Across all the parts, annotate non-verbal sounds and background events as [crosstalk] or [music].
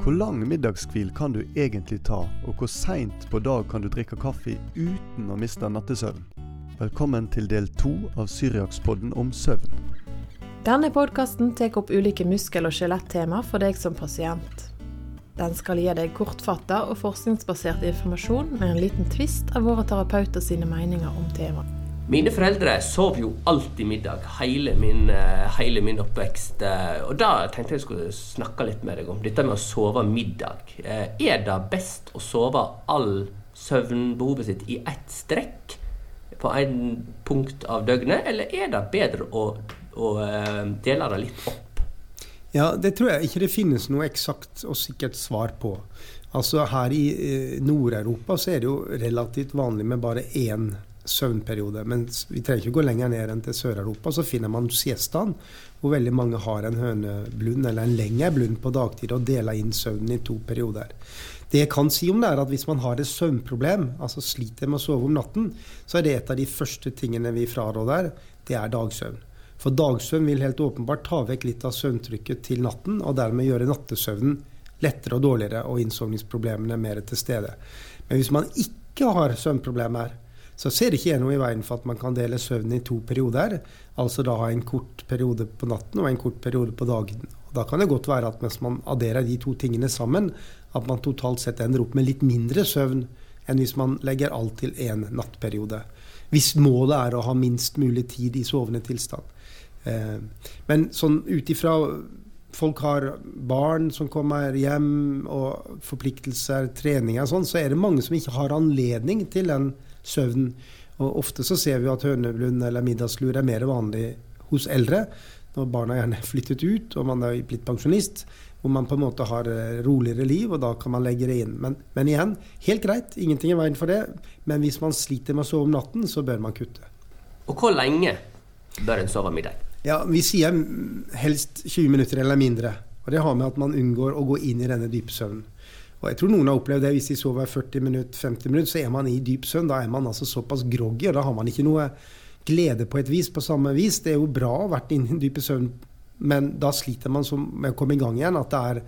Hvor lang middagskvil kan du egentlig ta, og hvor seint på dag kan du drikke kaffe uten å miste nattesøvn? Velkommen til del to av Syriakspodden om søvn. Denne podkasten tar opp ulike muskel- og skjelettema for deg som pasient. Den skal gi deg kortfatta og forskningsbasert informasjon med en liten tvist av våre terapeuter sine meninger om temaet. Mine foreldre sov jo alltid middag hele min, eh, hele min oppvekst. eh, Og da tenkte jeg skulle snakke litt med deg om dette med å sove middag. Eh, Er det best å sove all søvnbehovet sitt i ett strekk på en punkt av døgnet, eller er det bedre å, å dele det litt opp? Ja, Det tror jeg ikke det finnes noe eksakt og sikkert svar på. Altså Her i Nord-Europa så er det jo relativt vanlig med bare én søvnperiode. Men vi trenger ikke gå lenger ned enn til Sør-Europa. Så finner man siestaen, hvor veldig mange har en høneblund eller en lengre blund på dagtid og deler inn søvnen i to perioder. Det jeg kan si om det, er at hvis man har et søvnproblem, altså sliter med å sove om natten, så er det et av de første tingene vi fraråder, det er dagsøvn. For dagsøvn vil helt åpenbart ta vekk litt av søvntrykket til natten, og dermed gjøre nattesøvnen lettere og dårligere, og innsovningsproblemene mer til stede. Men hvis man ikke har søvnproblemer, så ser ikke jeg noe i veien for at man kan dele søvnen i to perioder. Altså da ha en kort periode på natten og en kort periode på dagen. Og da kan det godt være at mens man adderer de to tingene sammen, at man totalt sett ender opp med litt mindre søvn enn hvis man legger alt til én nattperiode. Hvis målet er å ha minst mulig tid i sovende tilstand. Eh, men sånn ut ifra folk har barn som kommer hjem, og forpliktelser, treninger og sånn, så er det mange som ikke har anledning til den søvnen. Og ofte så ser vi at høneblund eller middagslur er mer vanlig hos eldre. Når barna gjerne er flyttet ut og man er blitt pensjonist, hvor man på en måte har roligere liv, og da kan man legge det inn. Men, men igjen, helt greit, ingenting er veien for det. Men hvis man sliter med å sove om natten, så bør man kutte. Og hvor lenge bør en sove middag? Ja, Vi sier helst 20 minutter eller mindre. Og Det har med at man unngår å gå inn i denne dype søvnen. Og jeg tror noen har opplevd det. Hvis de sover 40 minutter, 50 minutter, så er man i dyp søvn. Da er man altså såpass groggy, og da har man ikke noe glede på et vis på samme vis. Det er jo bra å ha vært inne i dyp søvn, men da sliter man med å komme i gang igjen. At det, er,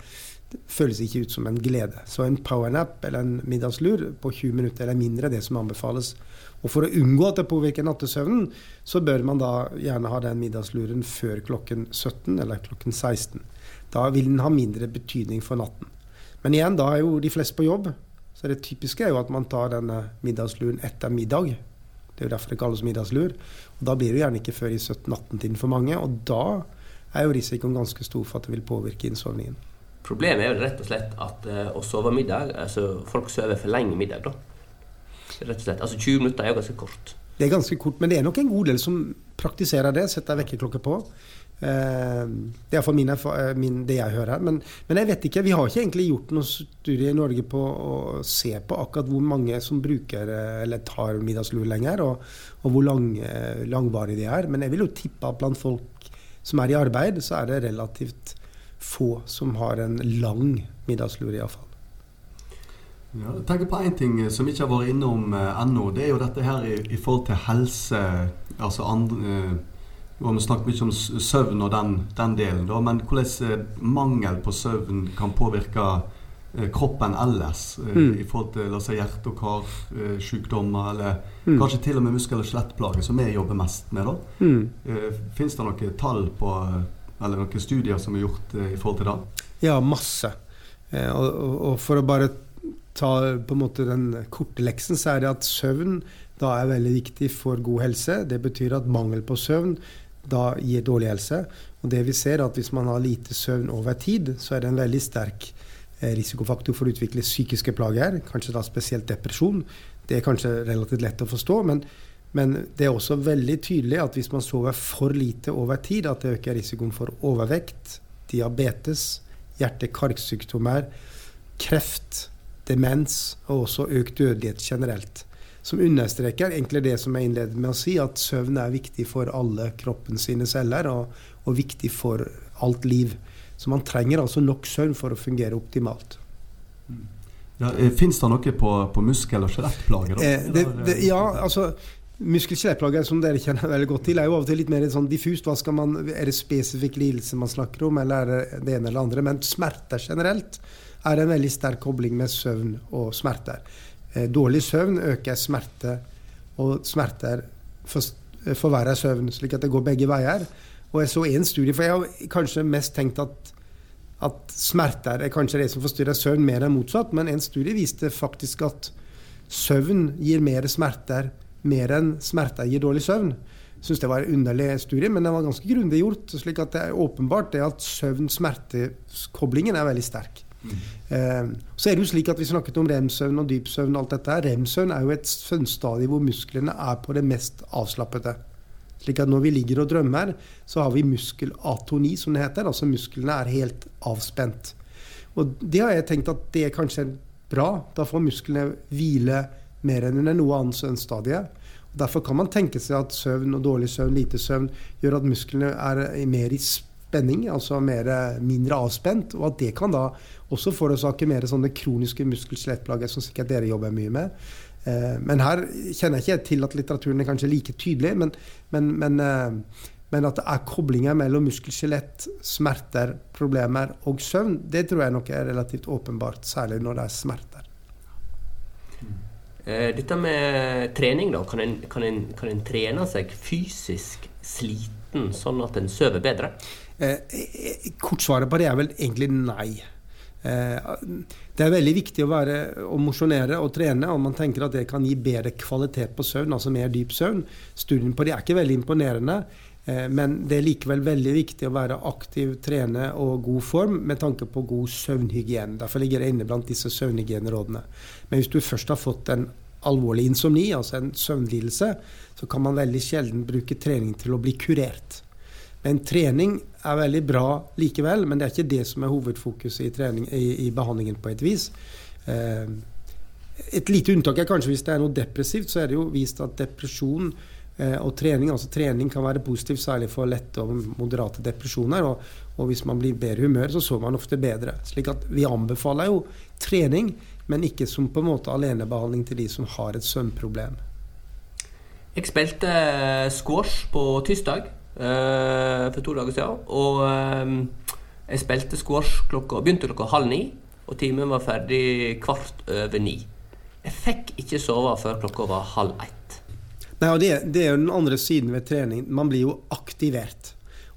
det føles ikke ut som en glede. Så en powernap eller en middagslur på 20 minutter eller mindre er det som anbefales. Og For å unngå at det påvirker nattesøvnen, så bør man da gjerne ha den middagsluren før klokken 17 eller klokken 16. Da vil den ha mindre betydning for natten. Men igjen, da er jo de fleste på jobb. Så det typiske er jo at man tar denne middagsluren etter middag. Det er jo derfor det kalles middagslur. Og Da blir det gjerne ikke før i 17-18-tiden for mange. Og da er jo risikoen ganske stor for at det vil påvirke innsovningen. Problemet er jo rett og slett at uh, å sove middag altså Folk sover for lenge middag, da. Rett og slett. Altså 20 minutter er jo ganske kort. Det er ganske kort, men det er nok en god del som praktiserer det. Setter vekkerklokke på. Eh, det er iallfall min, min, det jeg hører. Men, men, jeg vet ikke. Vi har ikke egentlig gjort noen studie i Norge på å se på akkurat hvor mange som bruker eller tar middagslur lenger, og, og hvor lang, langvarig de er. Men jeg vil jo tippe at blant folk som er i arbeid, så er det relativt få som har en lang middagslur, iallfall. Ja, jeg tenker på én ting som ikke har vært innom eh, ennå. Det er jo dette her i, i forhold til helse. altså andre... Eh, har snakket mye om søvn og den, den delen, da, men hvordan eh, mangel på søvn kan påvirke eh, kroppen ellers eh, mm. i forhold til si, hjerte- og karsykdommer, eller mm. kanskje til og med muskel- og skjelettplager, som vi jobber mest med. da. Mm. Fins det noen tall på, eller noen studier som er gjort i forhold til det? Ja, masse. Og, og for å bare ta på en måte den korte leksen, så er det at søvn da er veldig viktig for god helse. Det betyr at mangel på søvn da gir dårlig helse. Og det vi ser er at Hvis man har lite søvn over tid, så er det en veldig sterk eh, risikofaktor for å utvikle psykiske plager, kanskje da spesielt depresjon. Det er kanskje relativt lett å forstå, men, men det er også veldig tydelig at hvis man sover for lite over tid, at det øker risikoen for overvekt, diabetes, hjerte-karsykdommer, kreft, demens og også økt dødelighet generelt som understreker egentlig det som jeg innledet med å si, at søvn er viktig for alle kroppens sine celler, og, og viktig for alt liv. Så man trenger altså nok søvn for å fungere optimalt. Ja, eh, Fins det noe på, på muskel- og skjelettplager? Eh, ja, altså Muskel-skjelettplager som dere kjenner veldig godt til, er jo av og til litt mer sånn diffust. Man, er det spesifikk lidelse man snakker om, eller er det det ene eller andre? Men smerter generelt er en veldig sterk kobling med søvn og smerter. Eh, dårlig søvn øker smerte, og smerter forverrer søvn. Slik at det går begge veier. Og jeg så en studie, for jeg har kanskje mest tenkt at, at smerter er kanskje det som forstyrrer søvn, mer enn motsatt. Men en studie viste faktisk at søvn gir mer smerter mer enn smerter gir dårlig søvn. Jeg syns det var en underlig studie, men den var ganske grundig gjort. slik at det er åpenbart det at søvn-smertekoblingen er veldig sterk. Eh, så er det jo slik at Vi snakket om rem-søvn og dypsøvn. alt dette. Rem-søvn er jo et søvnstadie hvor musklene er på det mest avslappede. Slik at når vi ligger og drømmer, så har vi muskelatoni, som det heter. Altså musklene er helt avspent. Og det har jeg tenkt at det er kanskje bra. Da får musklene hvile mer enn under noe annet søvnstadie. Derfor kan man tenke seg at søvn og dårlig søvn, lite søvn, gjør at musklene er mer i spenning, altså mer, mindre avspent. Og at det kan da også forårsake mer sånne kroniske muskel-skjelettplager, som sikkert dere jobber mye med. Eh, men her kjenner jeg ikke til at litteraturen er kanskje like tydelig. Men, men, men, eh, men at det er koblinger mellom muskel, skjelett, smerter, problemer og søvn, det tror jeg nok er relativt åpenbart, særlig når det er smerter. Eh, dette med trening, da. Kan en, kan, en, kan en, trene seg fysisk sliten sånn at en sover bedre? Eh, eh, kortsvaret på det er vel egentlig nei. Eh, det er veldig viktig å, være, å mosjonere og trene, og man tenker at det kan gi bedre kvalitet på søvn, altså mer dyp søvn. Studien på det er ikke veldig imponerende. Men det er likevel veldig viktig å være aktiv, trene og god form med tanke på god søvnhygiene. Derfor ligger det inne blant disse søvnhygienerådene. Men hvis du først har fått en alvorlig insomni, altså en søvnlidelse, så kan man veldig sjelden bruke trening til å bli kurert. Men trening er veldig bra likevel, men det er ikke det som er hovedfokuset i, trening, i, i behandlingen på et vis. Eh, et lite unntak er kanskje hvis det er noe depressivt, så er det jo vist at depresjon eh, og trening altså trening kan være positivt, særlig for lette og moderate depresjoner. Og, og hvis man blir bedre humør, så sover man ofte bedre. Slik at vi anbefaler jo trening, men ikke som på en måte alenebehandling til de som har et søvnproblem. Jeg spilte squash på tirsdag for to dager siden. Og uh, jeg spilte squash klokka, begynte klokka halv ni, og timen var ferdig kvart over ni. Jeg fikk ikke sove før klokka var halv ett. Nei, og det, det er jo den andre siden ved trening. Man blir jo aktivert.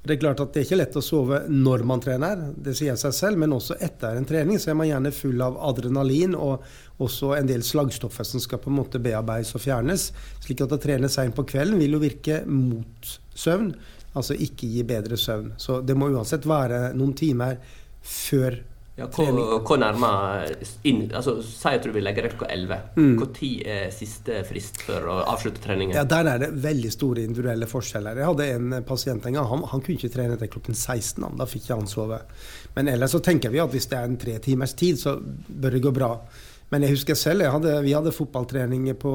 Det er klart at det er ikke lett å sove når man trener, det sier seg selv, men også etter en trening så er man gjerne full av adrenalin og også en del slagstoffer som skal på en måte bearbeides og fjernes. Slik at å trene seint på kvelden vil jo virke mot søvn, altså ikke gi bedre søvn. Så det må uansett være noen timer før ja, hvor, nærmere altså, Si at du vil legge deg klokka 11. Mm. Når er siste frist for å avslutte treningen? Ja, Der er det veldig store individuelle forskjeller. Jeg hadde en pasient en gang. Han, han kunne ikke trene til klokken 16. Da fikk ikke han sove. Men ellers så tenker vi at hvis det er en tre timers tid, så bør det gå bra. Men jeg husker selv, jeg hadde, vi hadde fotballtrening på,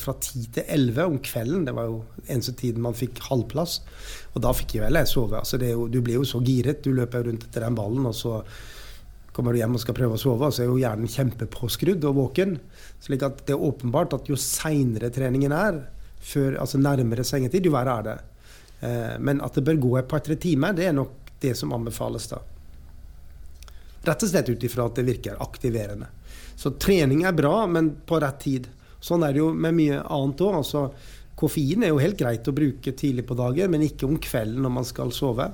fra 10 til 11 om kvelden. Det var jo eneste tiden man fikk halvplass. Og da fikk jeg vel jeg sove. Altså, jo, du blir jo så giret. Du løper rundt etter den ballen, og så Kommer du hjem og skal prøve å sove, så er jo hjernen kjempepåskrudd og våken. slik at det er åpenbart at jo seinere treningen er, før, altså nærmere sengetid, jo verre er det. Eh, men at det bør gå et par-tre timer, det er nok det som anbefales da. Rett og slett ut ifra at det virker aktiverende. Så trening er bra, men på rett tid. Sånn er det jo med mye annet òg. Altså, koffein er jo helt greit å bruke tidlig på dagen, men ikke om kvelden når man skal sove.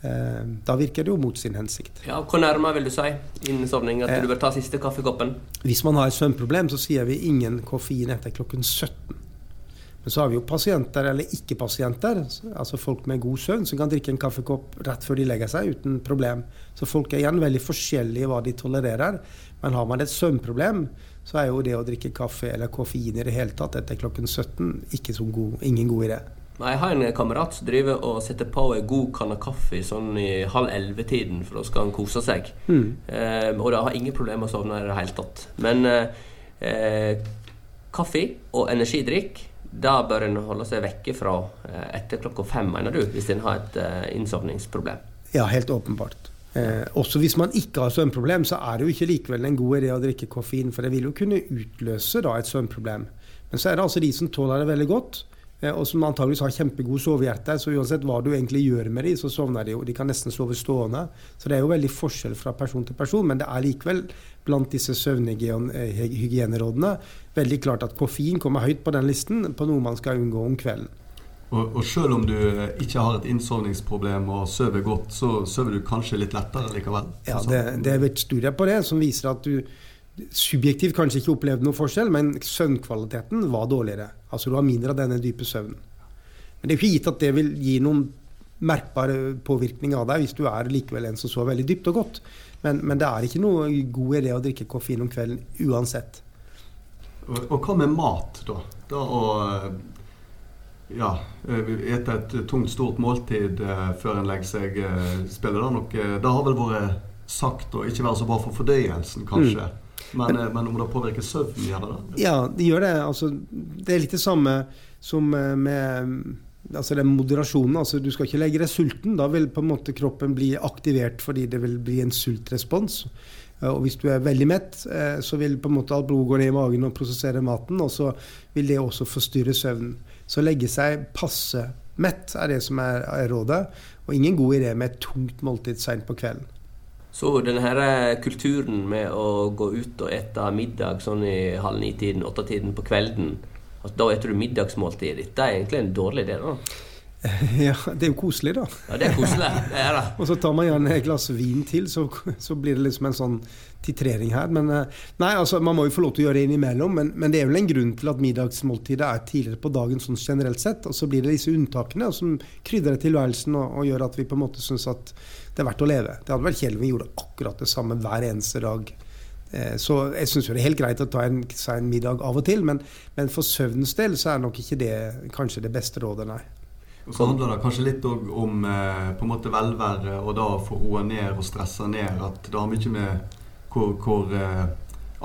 Eh, da virker det jo mot sin hensikt. Ja, Hvor nærme vil du si innsovning at eh, du bør ta siste kaffekoppen? Hvis man har et søvnproblem, så sier vi ingen koffein etter klokken 17. Men så har vi jo pasienter eller ikke-pasienter, altså folk med god søvn, som kan drikke en kaffekopp rett før de legger seg uten problem. Så folk er igjen veldig forskjellige i hva de tolererer. Men har man et søvnproblem, så er jo det å drikke kaffe eller koffein i det hele tatt etter klokken 17 ikke så god, ingen god idé. Nei, Jeg har en kamerat som driver og setter på en god kanne kaffe sånn i halv elleve-tiden, for da skal han kose seg. Mm. Eh, og da har ingen problemer med å sovne i det hele tatt. Men eh, kaffe og energidrikk da bør en holde seg vekke fra eh, etter klokka fem, mener du, hvis en har et eh, innsovningsproblem? Ja, helt åpenbart. Eh, også hvis man ikke har søvnproblem, så er det jo ikke likevel en god idé å drikke koffein, for det vil jo kunne utløse da, et søvnproblem. Men så er det altså de som tåler det veldig godt eh, og som antageligvis har kjempegod sovehjerte. Så uansett hva du egentlig gjør med dem, så sovner de jo. De kan nesten sove stående. Så det er jo veldig forskjell fra person til person, men det er likevel blant disse søvnhygienerådene veldig klart at koffein kommer høyt på den listen på noe man skal unngå om kvelden. Og, og selv om du ikke har et innsovningsproblem og sover godt, så sover du kanskje litt lettere likevel? Ja, det, det er et studie på det som viser at du subjektivt kanskje ikke opplevde noe forskjell, men søvnkvaliteten var dårligere. Altså du har mindre av denne dype søvnen. Men det er ikke gitt at det vil gi noen merkbar påvirkning av deg hvis du er likevel en som sover veldig dypt og godt. Men, men, det er ikke noe god idé å drikke koffein om kvelden uansett. Og, og hva med mat, da? Da å ja, ete et tungt, stort måltid eh, før en legger seg, eh, spiller det noe Det har vel vært sagt å ikke være så bra for fordøyelsen, kanskje. Mm. Men, men, men, om det påvirker søvnen, gjør det? Ja, det gjør det. Altså, det er litt det samme som eh, med altså den moderasjonen. Altså, du skal ikke legge deg sulten. Da vil på en måte kroppen bli aktivert fordi det vil bli en sultrespons. Og hvis du er veldig mett, eh, så vil på en måte alt blod gå ned i magen og prosessere maten, og så vil det også forstyrre søvnen. Så legge seg passe mett er det som er, er rådet, og ingen god idé med et tungt måltid seint på kvelden. Så denne her eh, kulturen med å gå ut og ete middag sånn i halv ni-tiden, åtte-tiden på kvelden altså, Da eter du middagsmåltidet ditt. Det er egentlig en dårlig idé, da. [laughs] Ja, det er jo koselig, da. Ja, det er koselig. Det er det. [laughs] og så tar man gjerne et glass vin til, så, så, blir det liksom en sånn titrering her. Men eh, nei, altså, man må jo få lov til å gjøre det innimellom. Men, men det er vel en grunn til at middagsmåltidet er tidligere på dagen sånn generelt sett. Og så blir det disse unntakene som krydrer tilværelsen og, og gjør at vi på en måte syns at det er verdt å leve. Det hadde vært kjedelig om vi gjorde akkurat det samme hver eneste dag. Eh, så jeg syns det er helt greit å ta en, en middag av og til, men, men for søvnens del så er nok ikke det kanskje det beste rådet, nei. Og så handler det kanskje litt om eh, på en måte velvære og da få roa ned og stresse ned. At det har mye med hvor, hvor eh,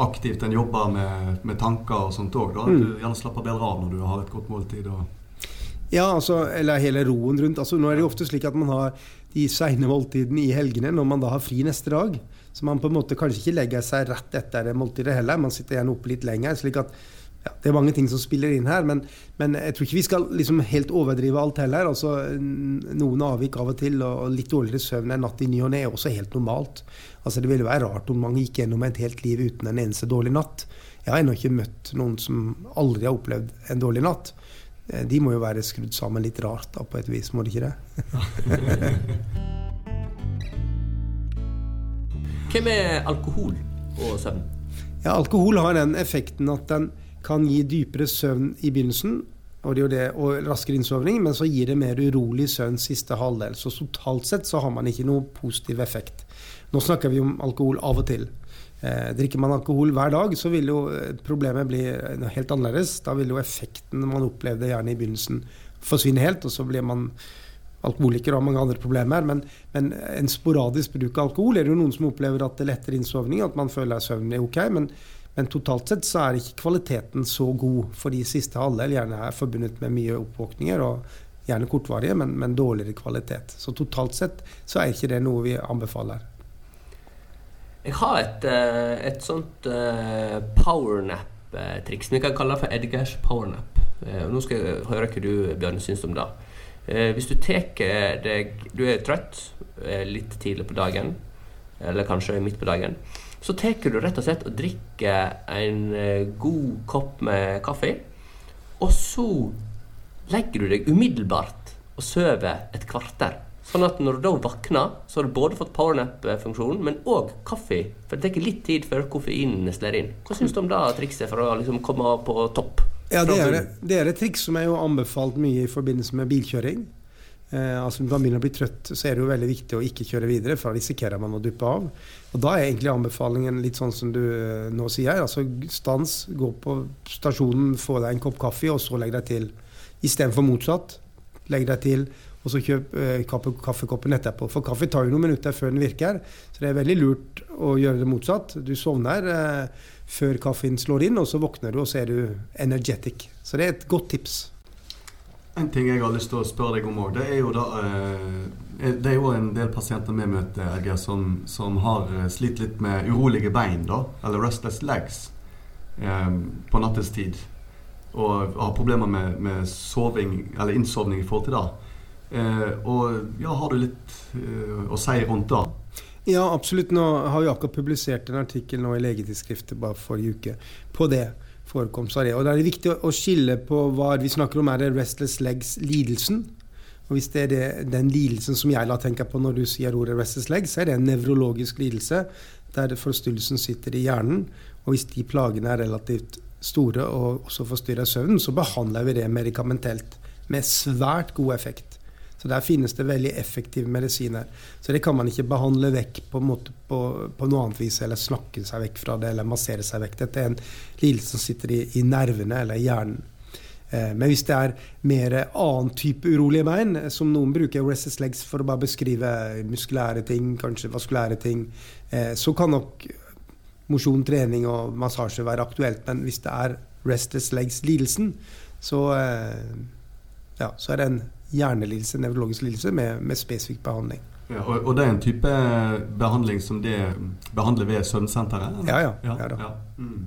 aktivt en jobber med, med tanker og sånt òg. At mm. du gjerne slapper bedre av når du har et godt måltid. Ja, altså, eller hele roen rundt. Altså, nå er det jo ofte slik at man har de seine måltidene i helgene når man da har fri neste dag. Så man på en måte kanskje ikke legger seg rett etter det måltidet heller. Man sitter gjerne oppe litt lenger. slik at ja, Det er mange ting som spiller inn her, men, men jeg tror ikke vi skal liksom helt overdrive alt heller. Altså, noen avvik av og til, og litt dårligere søvn en natt i ny og ne er også helt normalt. Altså, det ville være rart om mange gikk gjennom et helt liv uten en eneste dårlig natt. Jeg har ennå ikke møtt noen som aldri har opplevd en dårlig natt. Eh, de må jo være skrudd sammen litt rart da, på et vis, må de ikke det? [laughs] Hvem er alkohol og søvn? Ja, Alkohol har den effekten at den kan gi dypere søvn i begynnelsen og, det, og raskere innsovning, men så gir det mer urolig søvn siste halvdel. Så totalt sett så har man ikke noe positiv effekt. Nå snakker vi om alkohol av og til. Eh, drikker man alkohol hver dag, så vil jo eh, problemet bli eh, helt annerledes. Da vil jo effekten man opplevde gjerne i begynnelsen forsvinne helt, og så blir man alkoholiker og har mange andre problemer. Men, men, en sporadisk bruk av alkohol er det jo noen som opplever at det letter innsovning, at man føler søvnen er ok. Men, men, totalt sett så er ikke kvaliteten så god, fordi siste halvdel gjerne er forbundet med mye oppvåkninger. og Gjerne kortvarige, men, men, dårligere kvalitet. Så totalt sett så er ikke det noe vi anbefaler. Jeg har et, eh, et sånt uh, powernap-triks som vi kan kalle for Edgars powernap. Nå skal jeg høre hva du Bjørn, syns om det. Hvis du tar deg Du er trøtt litt tidlig på dagen, eller kanskje midt på dagen så tar du rett og slett og drikker en eh, god kopp med kaffe. Og så legger du deg umiddelbart og sover et kvarter. Sånn at når du da våkner, så har du både fått powernap-funksjonen, men òg kaffe. For det tar litt tid før koffeinen slår inn. Hva syns du om det trikset for å liksom komme på topp? Ja, det er, det er et triks som er jo anbefalt mye i forbindelse med bilkjøring. Eh, altså Når man begynner å bli trøtt, så er det jo veldig viktig å ikke kjøre videre, for da risikerer man å duppe av. Og Da er egentlig anbefalingen litt sånn som du eh, nå sier. altså Stans, gå på stasjonen, få deg en kopp kaffe, og så legg deg til. Istedenfor motsatt. Legg deg til, og så kjøp kaffe, kaffekoppen etterpå. For kaffe tar jo noen minutter før den virker, så det er veldig lurt å gjøre det motsatt. Du sovner eh, før kaffen slår inn, og så våkner du, og så er du energetic. Så det er et godt tips. En ting jeg har lyst til å spørre deg om òg, det er jo da eh, Det er jo en del pasienter vi møter Edgar, som, som, har eh, slitt litt med urolige bein, da, eller restless legs, eh, på nattestid. og har problemer med, med soving, eller innsovning i forhold til det. Eh, og ja, har du litt eh, å si rundt det? Ja, absolutt. Nå har vi akkurat publisert en artikkel nå i Legetidsskriftet bare forrige uke på det. forekomst av det. Og Da er det viktig å skille på hva vi snakker om. Er det restless legs-lidelsen? Og Hvis det er det, den lidelsen som jeg la tenke på når du sier ordet restless legs, så er det en nevrologisk lidelse der forstyrrelsen sitter i hjernen. Og hvis de plagene er relativt store og også forstyrrer søvnen, så behandler vi det medikamentelt med svært god effekt. Så der finnes det veldig effektive medisiner. Så det kan man ikke behandle vekk på, på, på noe annet vis, eller snakke seg vekk fra det, eller massere seg vekk. Dette er en lidelse som sitter i, i nervene eller i hjernen. Eh, men hvis det er mer annen type urolige bein, som noen bruker restless legs for å bare beskrive muskulære ting, kanskje vaskulære ting, eh, så kan nok mosjon, trening og massasje være aktuelt. Men hvis det er restless legs-lidelsen, så, eh, ja, så er det en hjernelidelse, nevrologisk lidelse, med, med spesifikk behandling. Ja, og, og, det er en type behandling som det behandler ved søvnsenteret? Ja, ja. ja, ja, ja. Mm.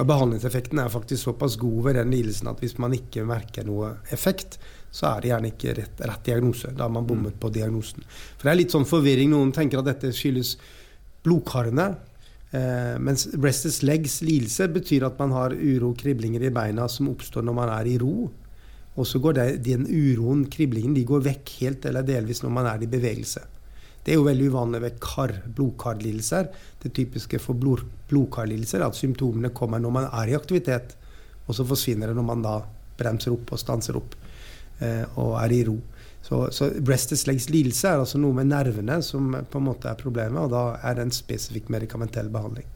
Behandlingseffekten er faktisk såpass god ved den lidelsen at hvis man ikke merker noe effekt, så er det gjerne ikke rett, rett diagnose. Da har man bommet på diagnosen. For det er litt sånn forvirring. Noen tenker at dette skyldes blodkarene. Eh, mens restless legs lidelse betyr at man har uro, kriblinger i beina som oppstår når man er i ro. Og så går det, den uroen, kriblingen, de går vekk helt eller delvis når man er i bevegelse. Det er jo veldig uvanlig ved kar, blodkarlidelser. Det typiske for blod, blodkarlidelser er at symptomene kommer når man er i aktivitet, og så forsvinner det når man da bremser opp og stanser opp eh, og er i ro. Så, så restless legs lidelse er altså noe med nervene som på en måte er problemet, og da er det en spesifikk medikamentell behandling.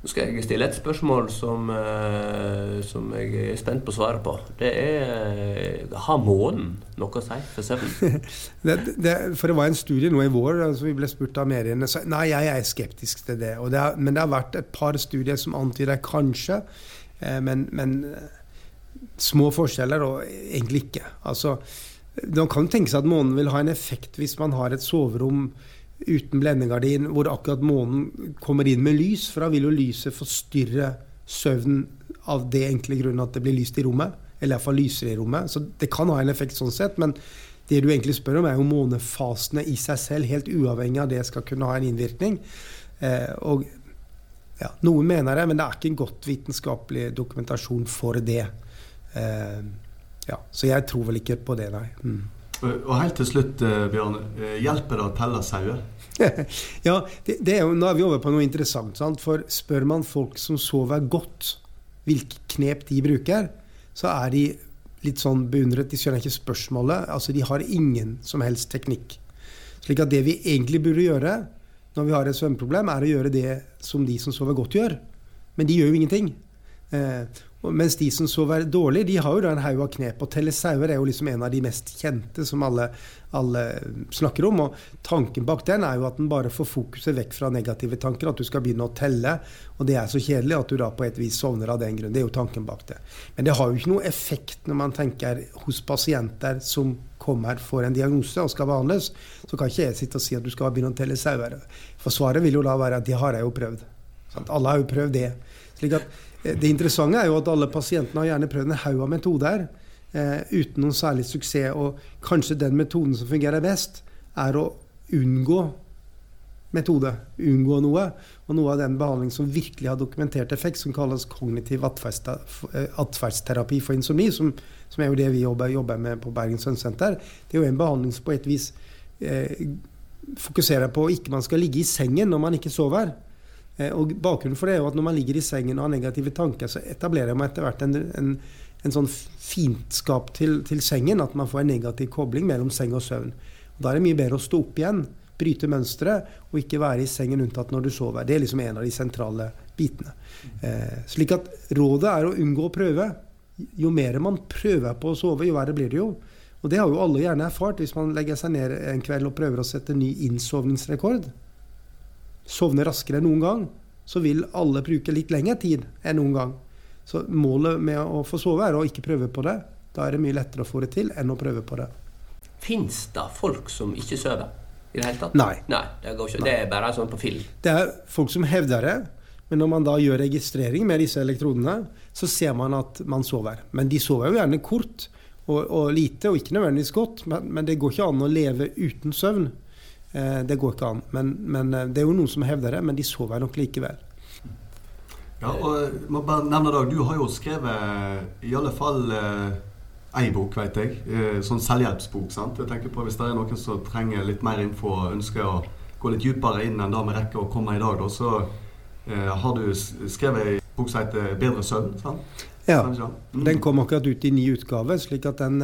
Nå skal jeg stille et spørsmål som, uh, som jeg er spent på svaret på. Det er uh, Har månen noe å si for søvnen? [laughs] det, det, for det var en studie nå i vår, altså vi ble spurt av mediene. Så, nei, jeg er skeptisk til det. det er, men det har vært et par studier som antyder kanskje. Uh, men, men små forskjeller, og egentlig ikke. Altså, man kan tenke seg at månen vil ha en effekt hvis man har et soverom uten blendegardin, hvor akkurat månen kommer inn med lys. For da vil jo lyset forstyrre søvnen av det enkle grunnen at det blir lyst i rommet. Eller iallfall lysere i rommet. Så det kan ha en effekt sånn sett. Men det du egentlig spør om, er jo månefasene i seg selv, helt uavhengig av det skal kunne ha en innvirkning. Eh, og ja, Noen mener det, men det er ikke en godt vitenskapelig dokumentasjon for det. Eh, ja, så jeg tror vel ikke på det, nei. Mm. Og helt til slutt, eh, Bjørn. Eh, hjelper det å telle sauer? [laughs] ja, det, det, er jo, nå er vi over på noe interessant. Sant? For spør man folk som sover godt, hvilke knep de bruker, så er de litt sånn beundret. De skjønner ikke spørsmålet. Altså, de har ingen som helst teknikk. Slik at det vi egentlig burde gjøre når vi har et svømmeproblem, er å gjøre det som de som sover godt, gjør. Men de gjør jo ingenting. Eh, mens de som sover dårlig, de har jo da en haug av knep. Og telle sauer er jo liksom en av de mest kjente som alle, alle, snakker om. Og tanken bak den er jo at den bare får fokuset vekk fra negative tanker. At du skal begynne å telle. Og det er så kjedelig at du da på et vis sovner av den grunn. Det er jo tanken bak det. Men det har jo ikke noe effekt når man tenker hos pasienter som kommer, får en diagnose og skal behandles. Så kan ikke jeg sitte og si at du skal begynne å telle sauer. For svaret vil jo da være at det har jeg jo prøvd. Alle har jo prøvd det. Slik at det interessante er jo at alle pasientene har gjerne prøvd en haug av metoder eh, uten noen særlig suksess. Og kanskje den metoden som fungerer best, er å unngå metode. Unngå noe. Og noe av den behandlingen som virkelig har dokumentert effekt, som kalles kognitiv eh, atferdsterapi for insomni, som, som, er jo det vi jobber, jobber med på Bergen Sønnsenter, det er jo en behandling som på et vis eh, fokuserer på ikke man skal ligge i sengen når man ikke sover. Eh, og Bakgrunnen for det er jo at når man ligger i sengen og har negative tanker, så etablerer man etter hvert en, en, en sånn fiendskap til, til, sengen. At man får en negativ kobling mellom seng og søvn. Og Da er det mye bedre å stå opp igjen, bryte mønsteret, og ikke være i sengen unntatt når du sover. Det er liksom en av de sentrale bitene. Eh, slik at rådet er å unngå å prøve. Jo mer man prøver på å sove, jo verre blir det jo. Og det har jo alle gjerne erfart hvis man legger seg ned en kveld og prøver å sette ny innsovningsrekord sovne raskere enn noen gang, så vil alle bruke litt lengre tid enn noen gang. Så målet med å få sove er å ikke prøve på det. Da er det mye lettere å få det til enn å prøve på det. Fins det folk som ikke sover i det hele tatt? Nei. Nei det, går ikke. Nei. det er bare sånn på film? Det er folk som hevder det. Men når man da gjør registrering med disse elektrodene, så ser man at man sover. Men de sover jo gjerne kort og, og lite, og ikke nødvendigvis godt. Men, men, det går ikke an å leve uten søvn. Eh, det går ikke an. Men, men, eh, det er jo noen som hevder det, men de sover nok likevel. Ja, og må bare nevne Dag, Du har jo skrevet i alle fall eh, ei bok, vet jeg. Eh, sånn selvhjelpsbok. sant? Jeg tenker på Hvis det er noen som trenger litt mer info og ønsker å gå litt dypere inn enn det vi rekker å komme i dag, da, så eh, har du skrevet ei bok som heter 'Bedre søvn'? sant? Ja. Mm. Den kom akkurat ut i ny utgave. slik at den,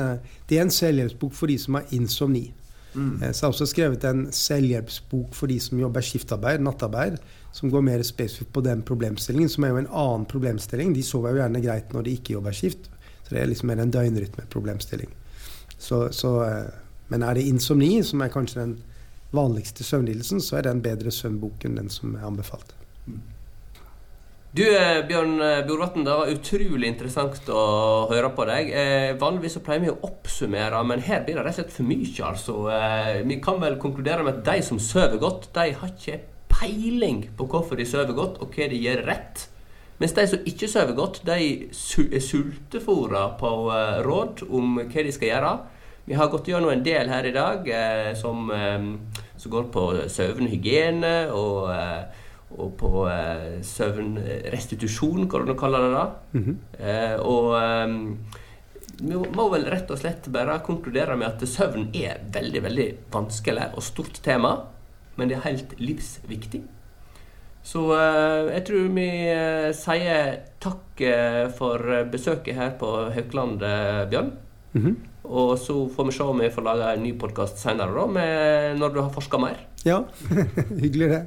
Det er en selvhjelpsbok for de som har insomni. Mm. Eh, så jeg har også skrevet en selvhjelpsbok for de som jobber skiftarbeid, nattarbeid, som går mer spesifikt på den problemstillingen, som er jo en annen problemstilling. De sover jo gjerne greit når de ikke jobber skift. Så det er liksom mer en døgnrytmeproblemstilling. Så, så, eh, men er det insomni, som er kanskje den vanligste søvnlidelsen, så er den bedre søvnboken den som er anbefalt. Mm. Du eh, Bjørn eh, Bjorvatn, det var utrolig interessant å høre på deg. Eh, vanligvis så pleier vi å oppsummere, men her blir det rett og slett for mye. altså. Eh, vi kan vel konkludere med at de som sover godt, de har ikke peiling på hvorfor de sover godt, og hva de gjør rett. Mens de som ikke sover godt, de er sultefòra på eh, råd om hva de skal gjøre. Vi har gått gjennom en del her i dag eh, som, som, går på søvnhygiene og og på eh, søvnrestitusjon, hva du kaller det da. Mm -hmm. eh, og um, vi må vel rett og slett bare konkludere med at søvn er veldig, veldig vanskelig og stort tema, men det er helt livsviktig. Så eh, jeg tror vi eh, sier takk eh, for besøket her på Haukeland, Bjørn. Mm -hmm. Og så får vi se om vi får lage en ny podkast senere, når du har forska mer. Ja, [laughs] hyggelig det.